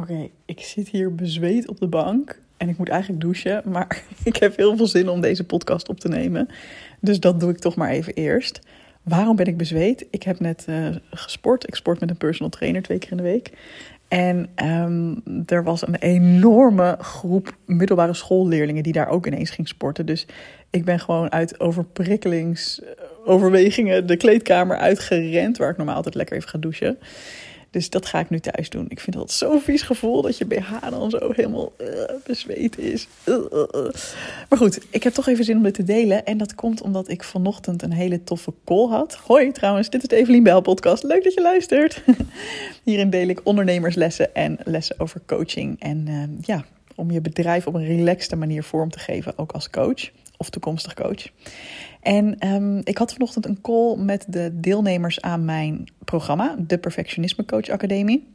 Oké, ik zit hier bezweet op de bank en ik moet eigenlijk douchen, maar ik heb heel veel zin om deze podcast op te nemen. Dus dat doe ik toch maar even eerst. Waarom ben ik bezweet? Ik heb net uh, gesport. Ik sport met een personal trainer twee keer in de week. En um, er was een enorme groep middelbare schoolleerlingen die daar ook ineens ging sporten. Dus ik ben gewoon uit overprikkelingsoverwegingen de kleedkamer uitgerend, waar ik normaal altijd lekker even ga douchen. Dus dat ga ik nu thuis doen. Ik vind dat zo'n vies gevoel dat je BH dan zo helemaal uh, bezweet is. Uh, uh, maar goed, ik heb toch even zin om dit te delen. En dat komt omdat ik vanochtend een hele toffe call had. Hoi trouwens, dit is de Evelien Bel podcast. Leuk dat je luistert. Hierin deel ik ondernemerslessen en lessen over coaching. En ja, om je bedrijf op een relaxte manier vorm te geven, ook als coach of toekomstig coach. En um, ik had vanochtend een call met de deelnemers aan mijn programma, de Perfectionisme Coach Academie.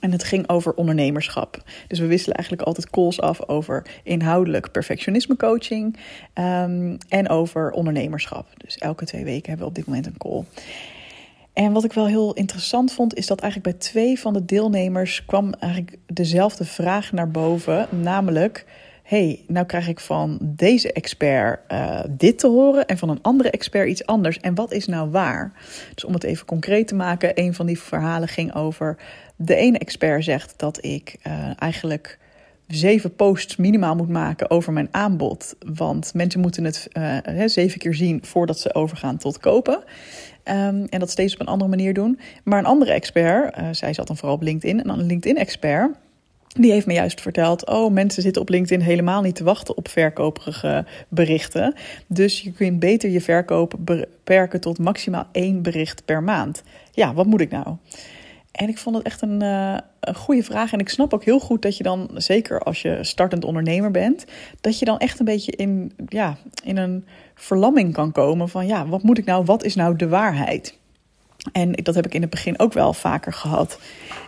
En het ging over ondernemerschap. Dus we wisselen eigenlijk altijd calls af over inhoudelijk perfectionisme coaching um, en over ondernemerschap. Dus elke twee weken hebben we op dit moment een call. En wat ik wel heel interessant vond, is dat eigenlijk bij twee van de deelnemers kwam eigenlijk dezelfde vraag naar boven, namelijk hey, nou krijg ik van deze expert uh, dit te horen en van een andere expert iets anders. En wat is nou waar? Dus om het even concreet te maken, een van die verhalen ging over de ene expert zegt dat ik uh, eigenlijk zeven posts minimaal moet maken over mijn aanbod. Want mensen moeten het uh, zeven keer zien voordat ze overgaan tot kopen. Um, en dat steeds op een andere manier doen. Maar een andere expert, zij zat dan vooral op LinkedIn, en een LinkedIn-expert die heeft me juist verteld: Oh, mensen zitten op LinkedIn helemaal niet te wachten op verkoperige berichten. Dus je kunt beter je verkoop beperken tot maximaal één bericht per maand. Ja, wat moet ik nou? En ik vond het echt een, uh, een goede vraag. En ik snap ook heel goed dat je dan, zeker als je startend ondernemer bent, dat je dan echt een beetje in, ja, in een verlamming kan komen van: ja, wat moet ik nou? Wat is nou de waarheid? En dat heb ik in het begin ook wel vaker gehad.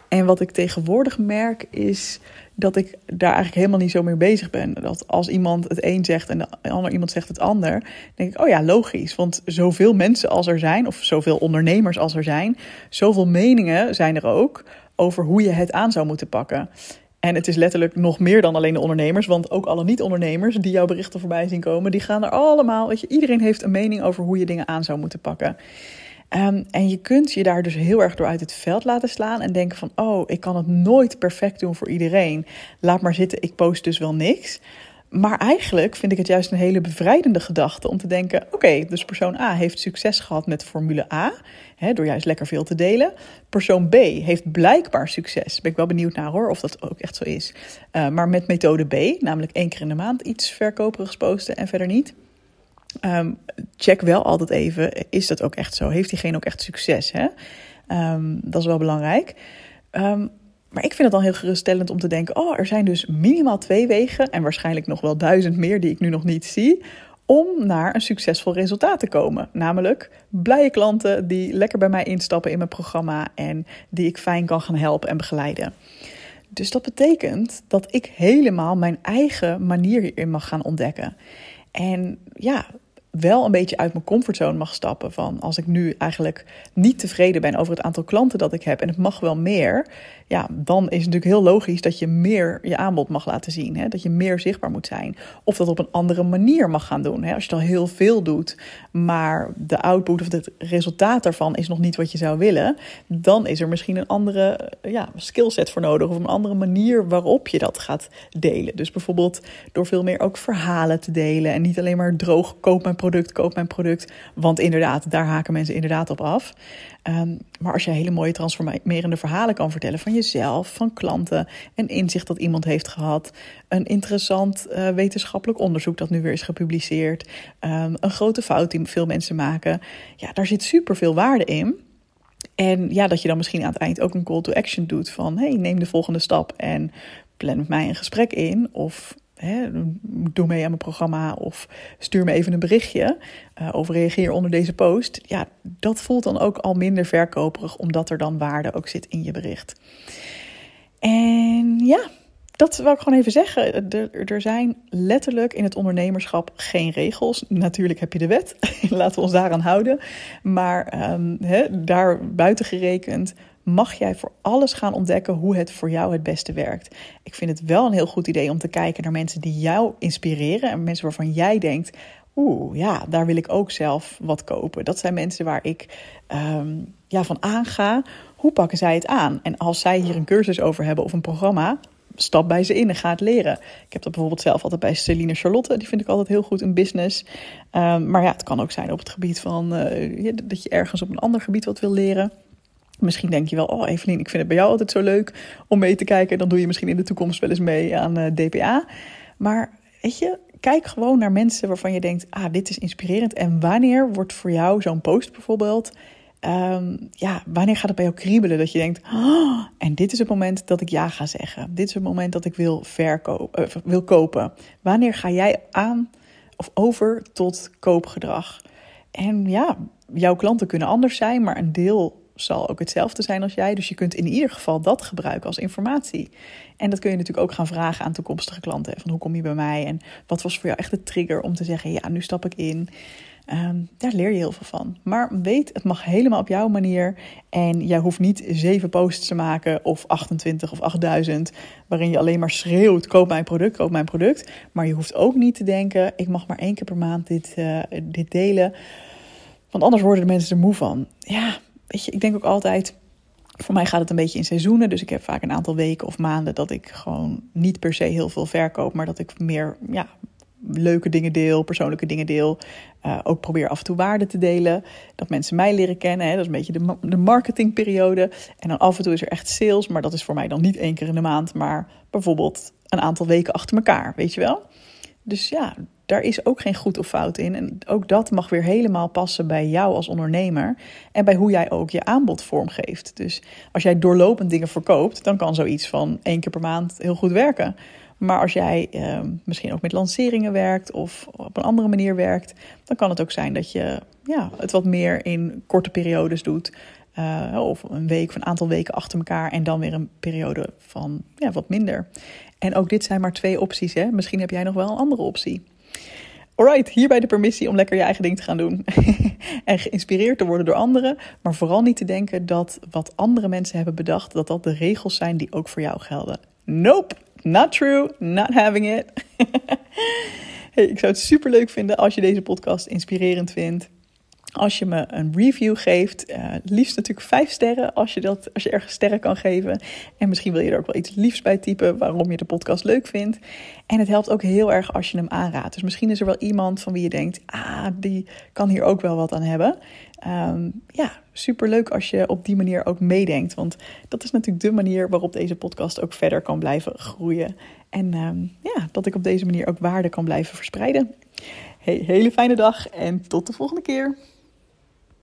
En wat ik tegenwoordig merk is dat ik daar eigenlijk helemaal niet zo mee bezig ben. Dat als iemand het een zegt en de ander iemand zegt het ander, denk ik, oh ja, logisch. Want zoveel mensen als er zijn, of zoveel ondernemers als er zijn, zoveel meningen zijn er ook over hoe je het aan zou moeten pakken. En het is letterlijk nog meer dan alleen de ondernemers, want ook alle niet-ondernemers die jouw berichten voorbij zien komen, die gaan er allemaal, weet je, iedereen heeft een mening over hoe je dingen aan zou moeten pakken. Um, en je kunt je daar dus heel erg door uit het veld laten slaan en denken van, oh, ik kan het nooit perfect doen voor iedereen. Laat maar zitten, ik post dus wel niks. Maar eigenlijk vind ik het juist een hele bevrijdende gedachte om te denken: oké, dus persoon A heeft succes gehad met Formule A, hè, door juist lekker veel te delen. Persoon B heeft blijkbaar succes. Ben ik wel benieuwd naar hoor, of dat ook echt zo is. Uh, maar met methode B, namelijk één keer in de maand iets verkoperigs posten en verder niet. Um, check wel altijd even, is dat ook echt zo? Heeft diegene ook echt succes? Hè? Um, dat is wel belangrijk. Um, maar ik vind het dan heel geruststellend om te denken: oh, er zijn dus minimaal twee wegen en waarschijnlijk nog wel duizend meer die ik nu nog niet zie. Om naar een succesvol resultaat te komen. Namelijk blije klanten die lekker bij mij instappen in mijn programma en die ik fijn kan gaan helpen en begeleiden. Dus dat betekent dat ik helemaal mijn eigen manier hierin mag gaan ontdekken. En ja, wel een beetje uit mijn comfortzone mag stappen. Van als ik nu eigenlijk niet tevreden ben over het aantal klanten dat ik heb en het mag wel meer, ja, dan is natuurlijk heel logisch dat je meer je aanbod mag laten zien. Hè? Dat je meer zichtbaar moet zijn. Of dat op een andere manier mag gaan doen. Hè? Als je dan heel veel doet, maar de output of het resultaat daarvan is nog niet wat je zou willen, dan is er misschien een andere ja, skillset voor nodig. Of een andere manier waarop je dat gaat delen. Dus bijvoorbeeld door veel meer ook verhalen te delen. En niet alleen maar droog koop mijn product, koop mijn product. Want inderdaad, daar haken mensen inderdaad op af. Um, maar als je hele mooie transformerende verhalen kan vertellen van jezelf, van klanten, een inzicht dat iemand heeft gehad, een interessant uh, wetenschappelijk onderzoek dat nu weer is gepubliceerd, um, een grote fout die veel mensen maken, ja, daar zit super veel waarde in. En ja, dat je dan misschien aan het eind ook een call to action doet van hey, neem de volgende stap en plan met mij een gesprek in. Of doe mee aan mijn programma of stuur me even een berichtje uh, of reageer onder deze post. Ja, dat voelt dan ook al minder verkoperig, omdat er dan waarde ook zit in je bericht. En ja, dat wil ik gewoon even zeggen. Er, er, zijn letterlijk in het ondernemerschap geen regels. Natuurlijk heb je de wet, laten we ons daaraan houden. Maar um, daar buiten gerekend mag jij voor alles gaan ontdekken hoe het voor jou het beste werkt. Ik vind het wel een heel goed idee om te kijken naar mensen die jou inspireren en mensen waarvan jij denkt: oeh, ja, daar wil ik ook zelf wat kopen. Dat zijn mensen waar ik ehm, ja, van aanga. Hoe pakken zij het aan? En als zij hier een cursus over hebben of een programma, stap bij ze in en ga het leren. Ik heb dat bijvoorbeeld zelf altijd bij Celine Charlotte. Die vind ik altijd heel goed in business. Um, maar ja, het kan ook zijn op het gebied van uh, dat je ergens op een ander gebied wat wil leren. Misschien denk je wel, oh Evelien, ik vind het bij jou altijd zo leuk om mee te kijken. Dan doe je misschien in de toekomst wel eens mee aan uh, DPA. Maar weet je, kijk gewoon naar mensen waarvan je denkt, ah, dit is inspirerend. En wanneer wordt voor jou zo'n post bijvoorbeeld Um, ja, wanneer gaat het bij jou kriebelen dat je denkt, oh, en dit is het moment dat ik ja ga zeggen. Dit is het moment dat ik wil, verkopen, uh, wil kopen. Wanneer ga jij aan of over tot koopgedrag? En ja, jouw klanten kunnen anders zijn, maar een deel zal ook hetzelfde zijn als jij. Dus je kunt in ieder geval dat gebruiken als informatie. En dat kun je natuurlijk ook gaan vragen aan toekomstige klanten. Van hoe kom je bij mij? En wat was voor jou echt de trigger om te zeggen, ja, nu stap ik in. Um, daar leer je heel veel van. Maar weet, het mag helemaal op jouw manier. En jij hoeft niet zeven posts te maken of 28 of 8000, waarin je alleen maar schreeuwt: koop mijn product, koop mijn product. Maar je hoeft ook niet te denken: ik mag maar één keer per maand dit, uh, dit delen. Want anders worden de mensen er moe van. Ja, je, ik denk ook altijd. Voor mij gaat het een beetje in seizoenen. Dus ik heb vaak een aantal weken of maanden dat ik gewoon niet per se heel veel verkoop. Maar dat ik meer ja, leuke dingen deel, persoonlijke dingen deel. Uh, ook probeer af en toe waarde te delen. Dat mensen mij leren kennen. Hè. Dat is een beetje de, de marketingperiode. En dan af en toe is er echt sales. Maar dat is voor mij dan niet één keer in de maand. Maar bijvoorbeeld een aantal weken achter elkaar. Weet je wel? Dus ja, daar is ook geen goed of fout in. En ook dat mag weer helemaal passen bij jou als ondernemer. En bij hoe jij ook je aanbod vormgeeft. Dus als jij doorlopend dingen verkoopt, dan kan zoiets van één keer per maand heel goed werken. Maar als jij uh, misschien ook met lanceringen werkt of op een andere manier werkt, dan kan het ook zijn dat je ja, het wat meer in korte periodes doet. Uh, of een week of een aantal weken achter elkaar en dan weer een periode van ja, wat minder. En ook dit zijn maar twee opties. Hè? Misschien heb jij nog wel een andere optie. Alright, hierbij de permissie om lekker je eigen ding te gaan doen. en geïnspireerd te worden door anderen. Maar vooral niet te denken dat wat andere mensen hebben bedacht, dat dat de regels zijn die ook voor jou gelden. Nope! Not true, not having it. hey, ik zou het super leuk vinden als je deze podcast inspirerend vindt. Als je me een review geeft, uh, liefst natuurlijk vijf sterren als je, dat, als je ergens sterren kan geven. En misschien wil je er ook wel iets liefs bij typen waarom je de podcast leuk vindt. En het helpt ook heel erg als je hem aanraadt. Dus misschien is er wel iemand van wie je denkt, ah, die kan hier ook wel wat aan hebben. Um, ja, super leuk als je op die manier ook meedenkt. Want dat is natuurlijk de manier waarop deze podcast ook verder kan blijven groeien. En um, ja, dat ik op deze manier ook waarde kan blijven verspreiden. Hele fijne dag en tot de volgende keer.